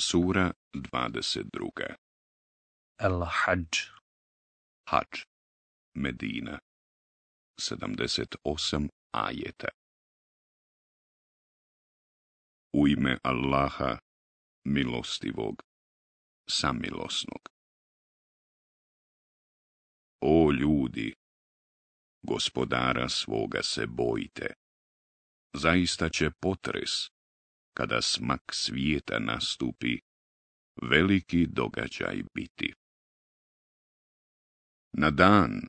Sura 22 Al-Hajj Hajj Medina 78 ajeta U ime Allaha, milostivog, samilosnog O ljudi, gospodara svoga se bojite, zaista će potres kada smak svijeta nastupi, veliki događaj biti. Na dan,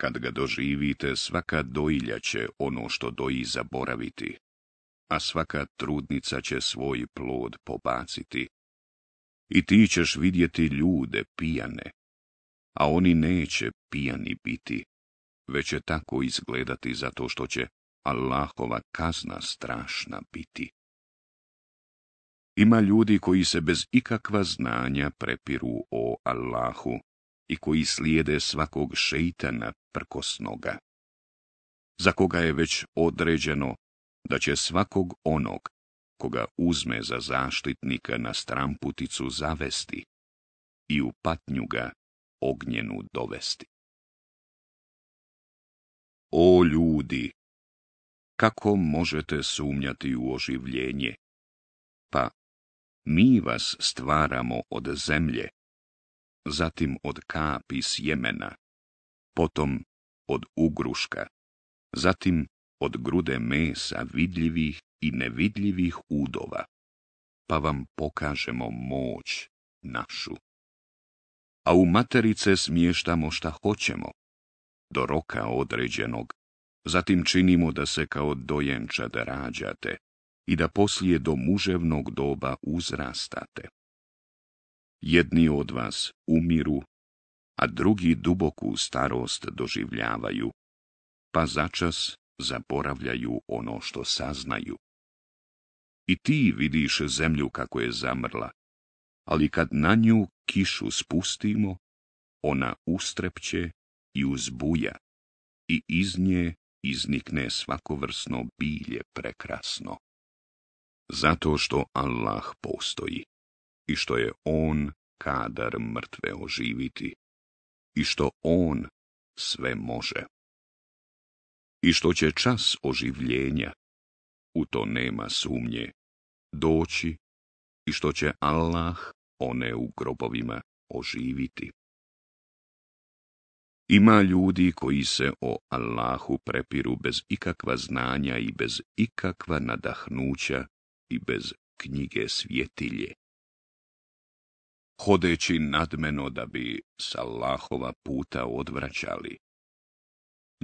kad ga doživite, svaka doilja će ono što doji zaboraviti, a svaka trudnica će svoj plod pobaciti. I ti ćeš vidjeti ljude pijane, a oni neće pijani biti, već će tako izgledati zato što će Allahova kazna strašna biti. Ima ljudi koji se bez ikakva znanja prepiru o Allahu i koji slijede svakog šeitana prkosnoga, za koga je već određeno da će svakog onog koga uzme za zaštitnika na stramputicu zavesti i u patnju ga ognjenu dovesti. O ljudi, kako možete sumnjati u oživljenje, pa mi vas stvaramo od zemlje, zatim od kapi sjemena, potom od ugruška, zatim od grude mesa vidljivih i nevidljivih udova, pa vam pokažemo moć našu. A u materice smještamo šta hoćemo, do roka određenog, zatim činimo da se kao dojenčad rađate, i da poslije do muževnog doba uzrastate. Jedni od vas umiru, a drugi duboku starost doživljavaju, pa začas zaboravljaju ono što saznaju. I ti vidiš zemlju kako je zamrla, ali kad na nju kišu spustimo, ona ustrepće i uzbuja i iz nje iznikne svakovrsno bilje prekrasno. Zato što Allah postoji i što je On kadar mrtve oživiti i što On sve može. I što će čas oživljenja, u to nema sumnje, doći i što će Allah one u grobovima oživiti. Ima ljudi koji se o Allahu prepiru bez ikakva znanja i bez ikakva nadahnuća i bez knjige svjetilje. Hodeći nadmeno da bi s Allahova puta odvraćali.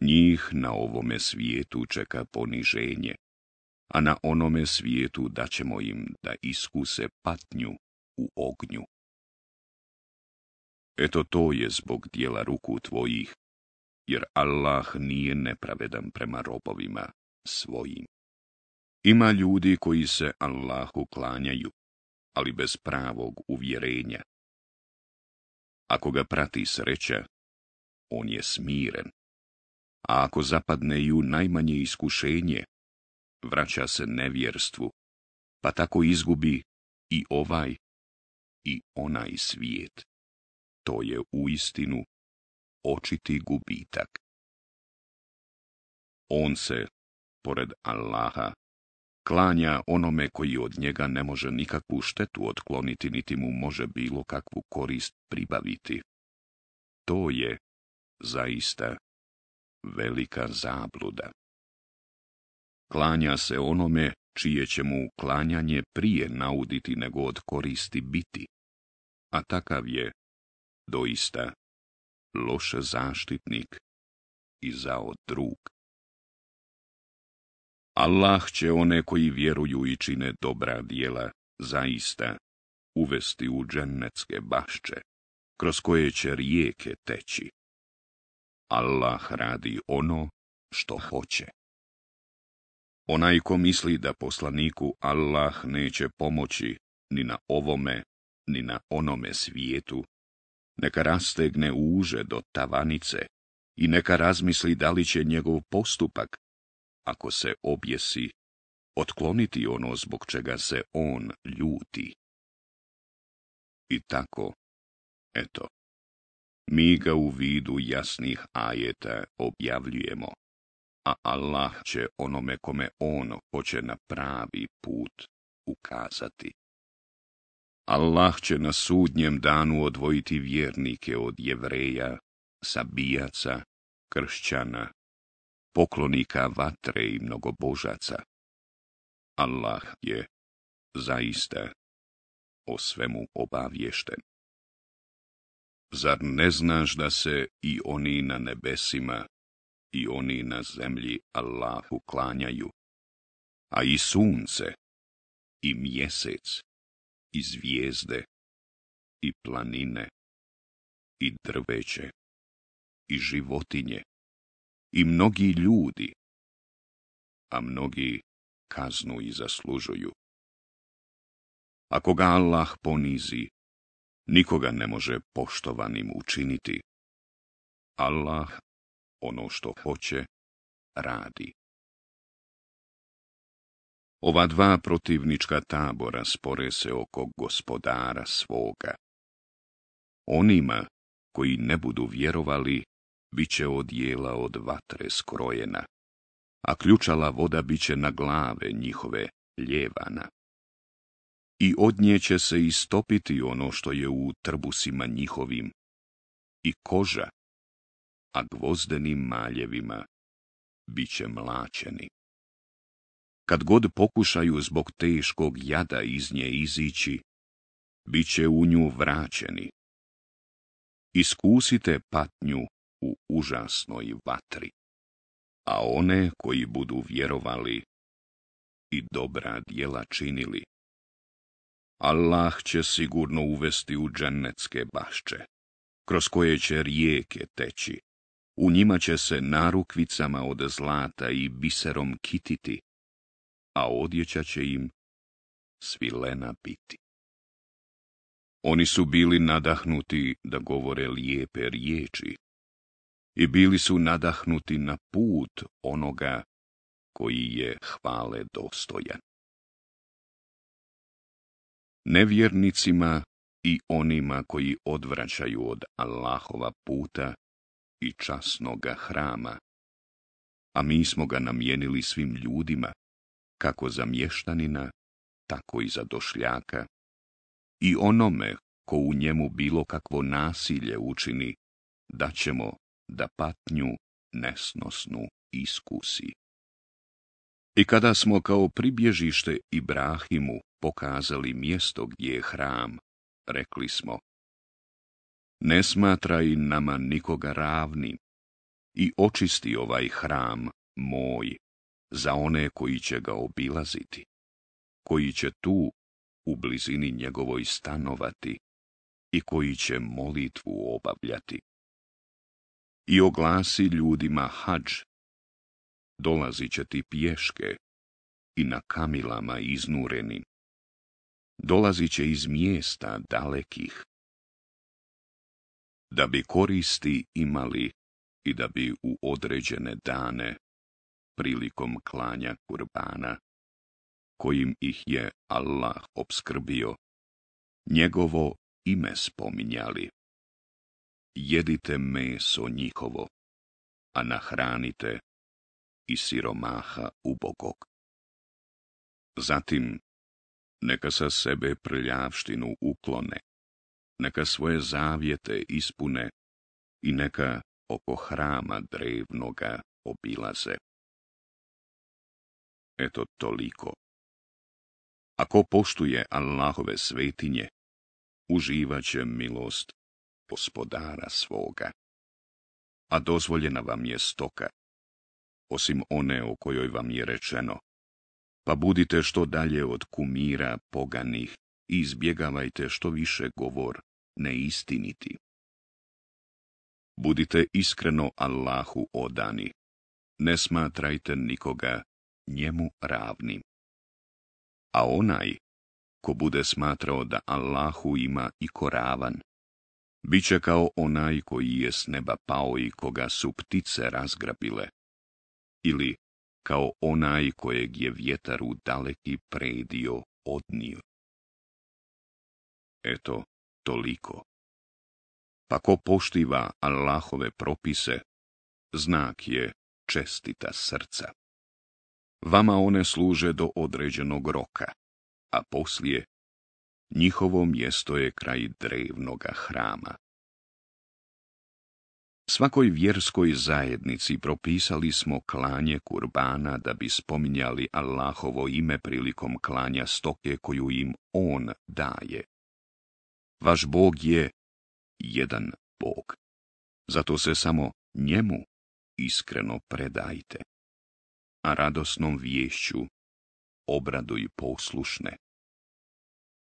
Njih na ovome svijetu čeka poniženje, a na onome svijetu daćemo im da iskuse patnju u ognju. Eto to je zbog dijela ruku tvojih, jer Allah nije nepravedan prema robovima svojim. Ima ljudi koji se Allahu klanjaju, ali bez pravog uvjerenja. Ako ga prati sreća, on je smiren. A ako zapadne ju najmanje iskušenje, vraća se nevjerstvu, pa tako izgubi i ovaj i onaj svijet. To je u istinu očiti gubitak. On se, pored Allaha, klanja onome koji od njega ne može nikakvu štetu otkloniti, niti mu može bilo kakvu korist pribaviti. To je zaista velika zabluda. Klanja se onome čije će mu klanjanje prije nauditi nego od koristi biti, a takav je doista loše zaštitnik i zao drug. Allah će one koji vjeruju i čine dobra dijela zaista uvesti u džennetske bašče, kroz koje će rijeke teći. Allah radi ono što hoće. Onaj ko misli da poslaniku Allah neće pomoći ni na ovome, ni na onome svijetu, neka rastegne uže do tavanice i neka razmisli da li će njegov postupak ako se objesi, otkloniti ono zbog čega se on ljuti. I tako, eto, mi ga u vidu jasnih ajeta objavljujemo, a Allah će onome kome on hoće na pravi put ukazati. Allah će na sudnjem danu odvojiti vjernike od jevreja, sabijaca, kršćana poklonika vatre i mnogobožaca. Allah je zaista o svemu obavješten. Zar ne znaš da se i oni na nebesima i oni na zemlji Allahu klanjaju, a i sunce, i mjesec, i zvijezde, i planine, i drveće, i životinje, i mnogi ljudi, a mnogi kaznu i zaslužuju. Ako ga Allah ponizi, nikoga ne može poštovanim učiniti. Allah ono što hoće, radi. Ova dva protivnička tabora spore se oko gospodara svoga. Onima koji ne budu vjerovali, bit će odjela od vatre skrojena, a ključala voda bit će na glave njihove ljevana. I od nje će se istopiti ono što je u trbusima njihovim, i koža, a gvozdenim maljevima bit će mlačeni. Kad god pokušaju zbog teškog jada iz nje izići, bit će u nju vraćeni. Iskusite patnju užasnoj vatri, a one koji budu vjerovali i dobra djela činili, Allah će sigurno uvesti u džennetske bašče, kroz koje će rijeke teći. U njima će se narukvicama od zlata i biserom kititi, a odjeća će im svilena biti. Oni su bili nadahnuti da govore lijepe riječi, i bili su nadahnuti na put onoga koji je hvale dostojan. Nevjernicima i onima koji odvraćaju od Allahova puta i časnoga hrama, a mi smo ga namijenili svim ljudima, kako za mještanina, tako i za došljaka, i onome ko u njemu bilo kakvo nasilje učini, da ćemo da patnju nesnosnu iskusi. I kada smo kao pribježište Ibrahimu pokazali mjesto gdje je hram, rekli smo Ne smatraj nama nikoga ravnim i očisti ovaj hram moj za one koji će ga obilaziti, koji će tu u blizini njegovoj stanovati i koji će molitvu obavljati i oglasi ljudima hađ. Dolazit će ti pješke i na kamilama iznureni. Dolazit će iz mjesta dalekih. Da bi koristi imali i da bi u određene dane, prilikom klanja kurbana, kojim ih je Allah obskrbio, njegovo ime spominjali jedite meso njihovo, a nahranite i siromaha ubogog. Zatim, neka sa sebe prljavštinu uklone, neka svoje zavjete ispune i neka oko hrama drevnoga obilaze. Eto toliko. Ako poštuje Allahove svetinje, uživaće milost gospodara svoga. A dozvoljena vam je stoka, osim one o kojoj vam je rečeno. Pa budite što dalje od kumira poganih i izbjegavajte što više govor neistiniti. Budite iskreno Allahu odani. Ne smatrajte nikoga njemu ravnim. A onaj ko bude smatrao da Allahu ima i koravan, Biće kao onaj koji je s neba pao i koga su ptice razgrabile. Ili kao onaj kojeg je vjetar u daleki predio odnio. Eto, toliko. Pa ko poštiva Allahove propise, znak je čestita srca. Vama one služe do određenog roka, a poslije Njihovo mjesto je kraj drevnoga hrama. Svakoj vjerskoj zajednici propisali smo klanje kurbana da bi spominjali Allahovo ime prilikom klanja stoke koju im On daje. Vaš Bog je jedan Bog. Zato se samo njemu iskreno predajte. A radosnom vješću obraduj poslušne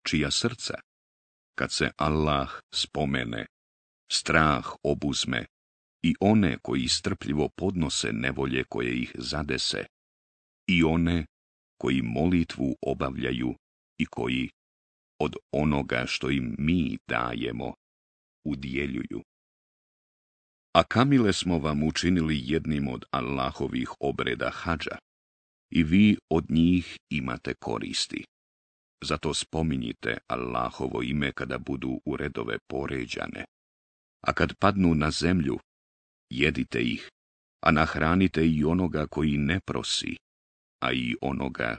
čija srca, kad se Allah spomene, strah obuzme i one koji strpljivo podnose nevolje koje ih zadese i one koji molitvu obavljaju i koji od onoga što im mi dajemo udjeljuju. A kamile smo vam učinili jednim od Allahovih obreda hađa i vi od njih imate koristi. Zato spominjite Allahovo ime kada budu u redove poređane. A kad padnu na zemlju, jedite ih, a nahranite i onoga koji ne prosi, a i onoga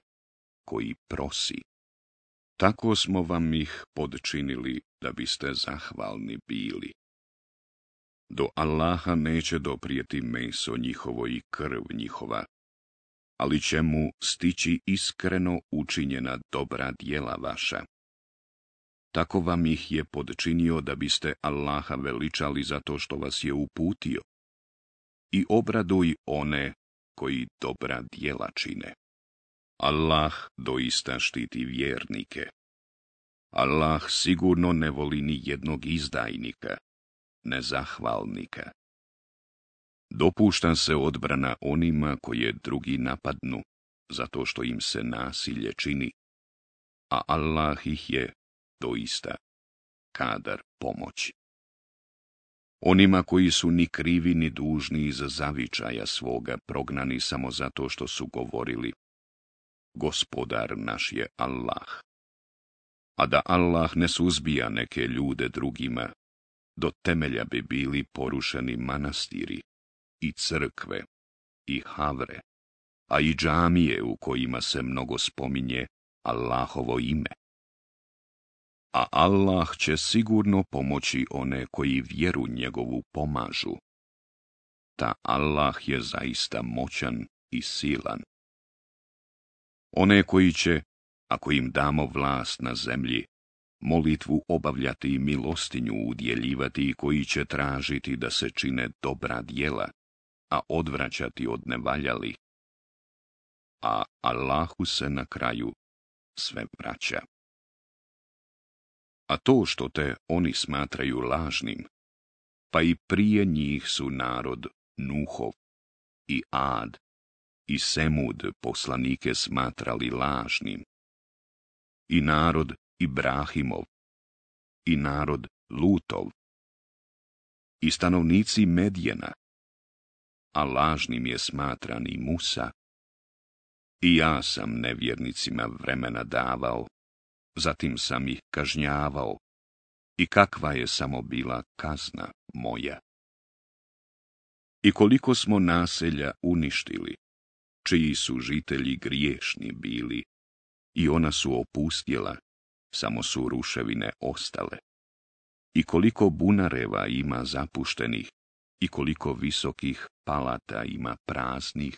koji prosi. Tako smo vam ih podčinili da biste zahvalni bili. Do Allaha neće doprijeti meso njihovo i krv njihova, ali će mu stići iskreno učinjena dobra djela vaša. Tako vam ih je podčinio da biste Allaha veličali zato što vas je uputio. I obraduj one koji dobra djela čine. Allah doista štiti vjernike. Allah sigurno ne voli ni jednog izdajnika, nezahvalnika. Dopušta se odbrana onima koje drugi napadnu, zato što im se nasilje čini, a Allah ih je doista kadar pomoći. Onima koji su ni krivi ni dužni iz zavičaja svoga prognani samo zato što su govorili Gospodar naš je Allah. A da Allah ne suzbija neke ljude drugima, do temelja bi bili porušeni manastiri, i crkve, i havre, a i džamije u kojima se mnogo spominje Allahovo ime. A Allah će sigurno pomoći one koji vjeru njegovu pomažu. Ta Allah je zaista moćan i silan. One koji će, ako im damo vlast na zemlji, molitvu obavljati i milostinju udjeljivati i koji će tražiti da se čine dobra djela, a odvraćati od nevaljali. A Allahu se na kraju sve vraća. A to što te oni smatraju lažnim, pa i prije njih su narod Nuhov i Ad i Semud poslanike smatrali lažnim, i narod Ibrahimov, i narod Lutov, i stanovnici Medjena, a lažnim je smatran i Musa. I ja sam nevjernicima vremena davao, zatim sam ih kažnjavao, i kakva je samo bila kazna moja. I koliko smo naselja uništili, čiji su žitelji griješni bili, i ona su opustjela, samo su ruševine ostale. I koliko bunareva ima zapuštenih, i koliko visokih palata ima praznih.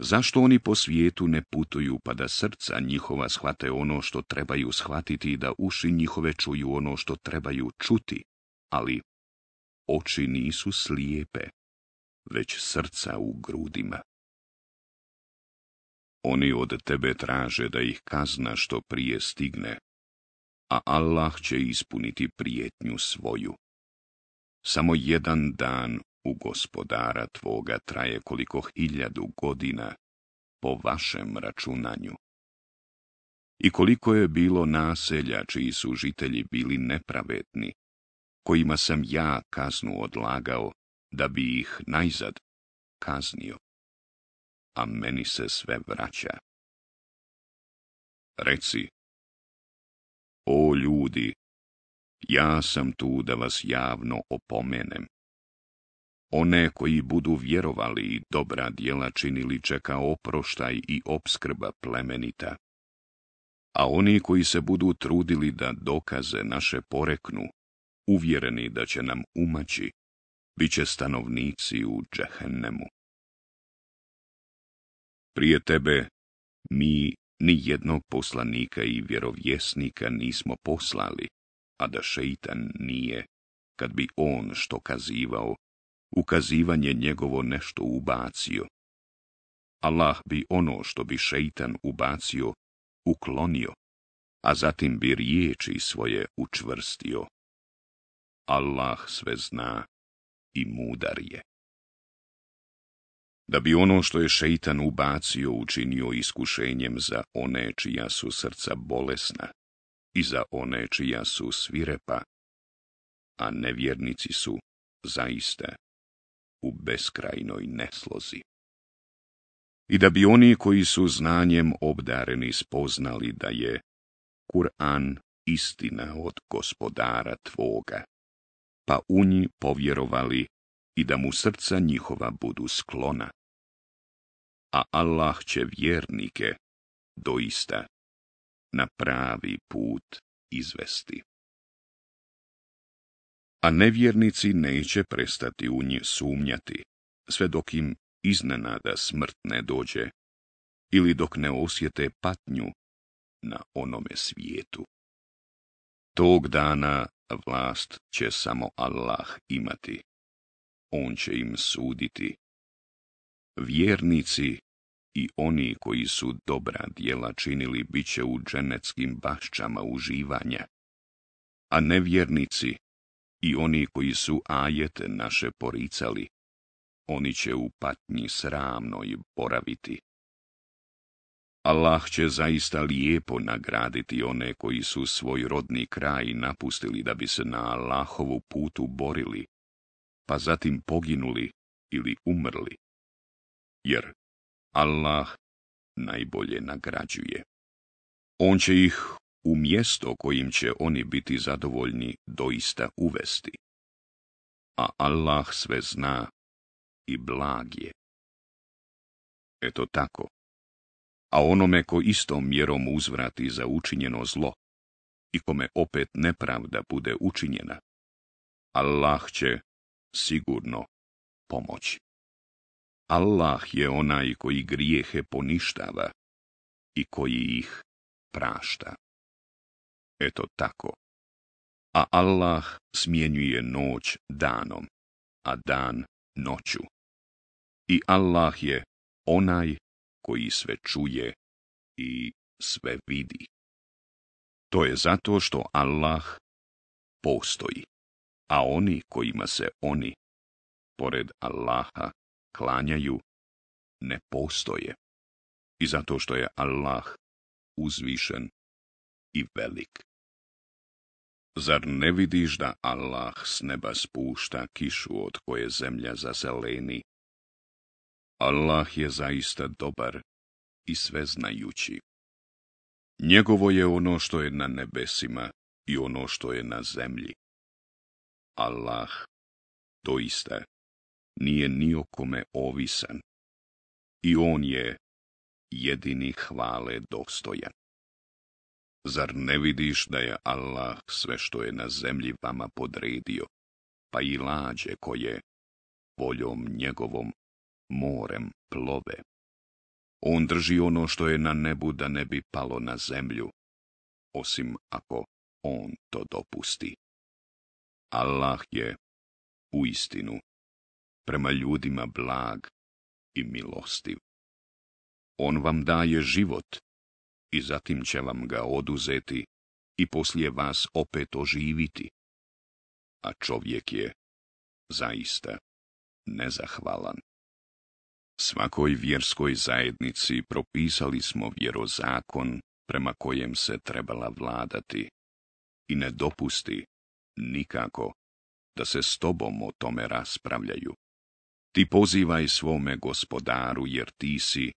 Zašto oni po svijetu ne putuju pa da srca njihova shvate ono što trebaju shvatiti i da uši njihove čuju ono što trebaju čuti, ali oči nisu slijepe, već srca u grudima. Oni od tebe traže da ih kazna što prije stigne, a Allah će ispuniti prijetnju svoju. Samo jedan dan u gospodara tvoga traje koliko hiljadu godina po vašem računanju. I koliko je bilo naselja čiji su žitelji bili nepravedni, kojima sam ja kaznu odlagao, da bi ih najzad kaznio. A meni se sve vraća. Reci, o ljudi, ja sam tu da vas javno opomenem one koji budu vjerovali i dobra djela činili čeka oproštaj i opskrba plemenita. A oni koji se budu trudili da dokaze naše poreknu, uvjereni da će nam umaći, bit će stanovnici u džehennemu. Prije tebe mi ni jednog poslanika i vjerovjesnika nismo poslali, a da šeitan nije, kad bi on što kazivao, ukazivanje njegovo nešto ubacio. Allah bi ono što bi šeitan ubacio, uklonio, a zatim bi riječi svoje učvrstio. Allah sve zna i mudar je. Da bi ono što je šeitan ubacio učinio iskušenjem za one čija su srca bolesna i za one čija su svirepa, a nevjernici su zaista u beskrajnoj neslozi. I da bi oni koji su znanjem obdareni spoznali da je Kur'an istina od gospodara tvoga, pa u nji povjerovali i da mu srca njihova budu sklona. A Allah će vjernike doista na pravi put izvesti a nevjernici neće prestati u nje sumnjati, sve dok im iznenada smrt ne dođe ili dok ne osjete patnju na onome svijetu. Tog dana vlast će samo Allah imati. On će im suditi. Vjernici i oni koji su dobra djela činili bit će u dženeckim bašćama uživanja, a nevjernici i oni koji su ajete naše poricali, oni će u patnji sramno i boraviti. Allah će zaista lijepo nagraditi one koji su svoj rodni kraj napustili da bi se na Allahovu putu borili, pa zatim poginuli ili umrli. Jer Allah najbolje nagrađuje. On će ih u mjesto kojim će oni biti zadovoljni doista uvesti. A Allah sve zna i blag je. Eto tako. A onome ko istom mjerom uzvrati za učinjeno zlo i kome opet nepravda bude učinjena, Allah će sigurno pomoći. Allah je onaj koji grijehe poništava i koji ih prašta. Eto tako. A Allah smjenjuje noć danom, a dan noću. I Allah je onaj koji sve čuje i sve vidi. To je zato što Allah postoji, a oni kojima se oni, pored Allaha, klanjaju, ne postoje. I zato što je Allah uzvišen i velik. Zar ne vidiš da Allah s neba spušta kišu od koje zemlja zazeleni? Allah je zaista dobar i sve znajući. Njegovo je ono što je na nebesima i ono što je na zemlji. Allah, doista, nije ni o kome ovisan i on je jedini hvale dostojan. Zar ne vidiš da je Allah sve što je na zemlji vama podredio, pa i lađe koje voljom njegovom morem plove? On drži ono što je na nebu da ne bi palo na zemlju, osim ako on to dopusti. Allah je, u istinu, prema ljudima blag i milostiv. On vam daje život i zatim će vam ga oduzeti i poslije vas opet oživiti. A čovjek je zaista nezahvalan. Svakoj vjerskoj zajednici propisali smo vjerozakon prema kojem se trebala vladati i ne dopusti nikako da se s tobom o tome raspravljaju. Ti pozivaj svome gospodaru jer ti si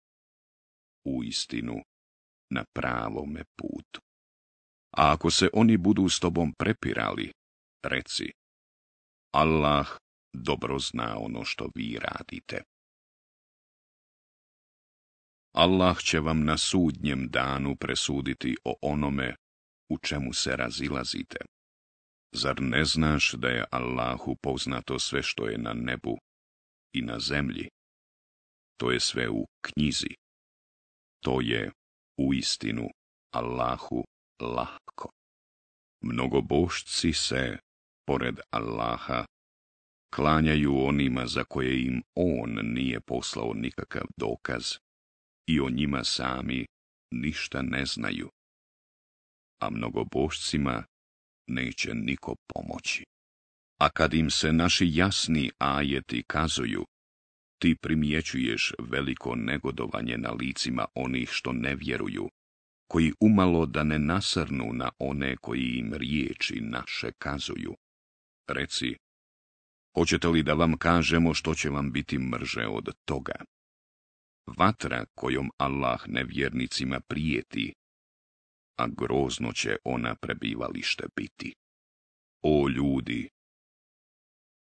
u istinu na pravome putu. A ako se oni budu s tobom prepirali, reci, Allah dobro zna ono što vi radite. Allah će vam na sudnjem danu presuditi o onome u čemu se razilazite. Zar ne znaš da je Allahu poznato sve što je na nebu i na zemlji? To je sve u knjizi. To je u istinu Allahu lahko. Mnogobošci se, pored Allaha, klanjaju onima za koje im On nije poslao nikakav dokaz i o njima sami ništa ne znaju. A mnogobošcima neće niko pomoći. A kad im se naši jasni ajeti kazuju, ti primjećuješ veliko negodovanje na licima onih što ne vjeruju, koji umalo da ne nasrnu na one koji im riječi naše kazuju. Reci, hoćete li da vam kažemo što će vam biti mrže od toga? Vatra kojom Allah nevjernicima prijeti, a grozno će ona prebivalište biti. O ljudi!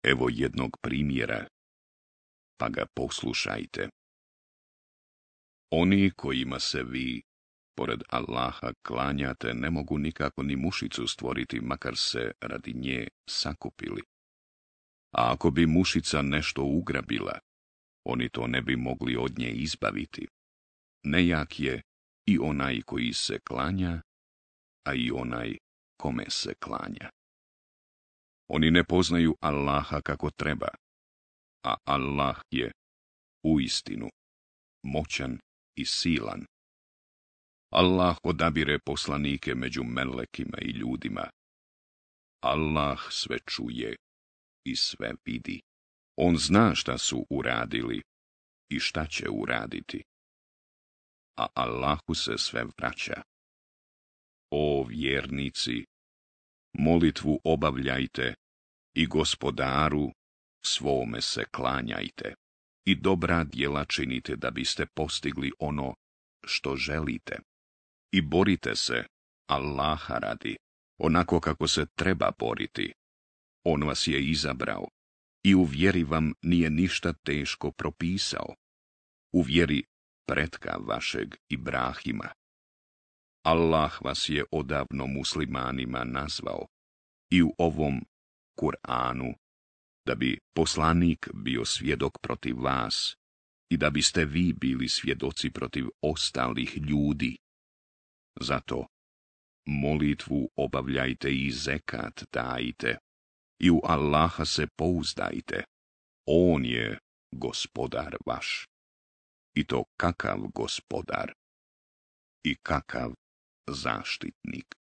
Evo jednog primjera pa ga poslušajte. Oni kojima se vi, pored Allaha, klanjate, ne mogu nikako ni mušicu stvoriti, makar se radi nje sakupili. A ako bi mušica nešto ugrabila, oni to ne bi mogli od nje izbaviti. Nejak je i onaj koji se klanja, a i onaj kome se klanja. Oni ne poznaju Allaha kako treba, a Allah je u istinu moćan i silan. Allah odabire poslanike među melekima i ljudima. Allah sve čuje i sve vidi. On zna šta su uradili i šta će uraditi. A Allahu se sve vraća. O vjernici, molitvu obavljajte i gospodaru svome se klanjajte i dobra djela činite da biste postigli ono što želite. I borite se, Allaha radi, onako kako se treba boriti. On vas je izabrao i u vjeri vam nije ništa teško propisao. U vjeri pretka vašeg Ibrahima. Allah vas je odavno muslimanima nazvao i u ovom Kur'anu da bi poslanik bio svjedok protiv vas i da biste vi bili svjedoci protiv ostalih ljudi. Zato molitvu obavljajte i zekat dajte i u Allaha se pouzdajte. On je gospodar vaš. I to kakav gospodar i kakav zaštitnik.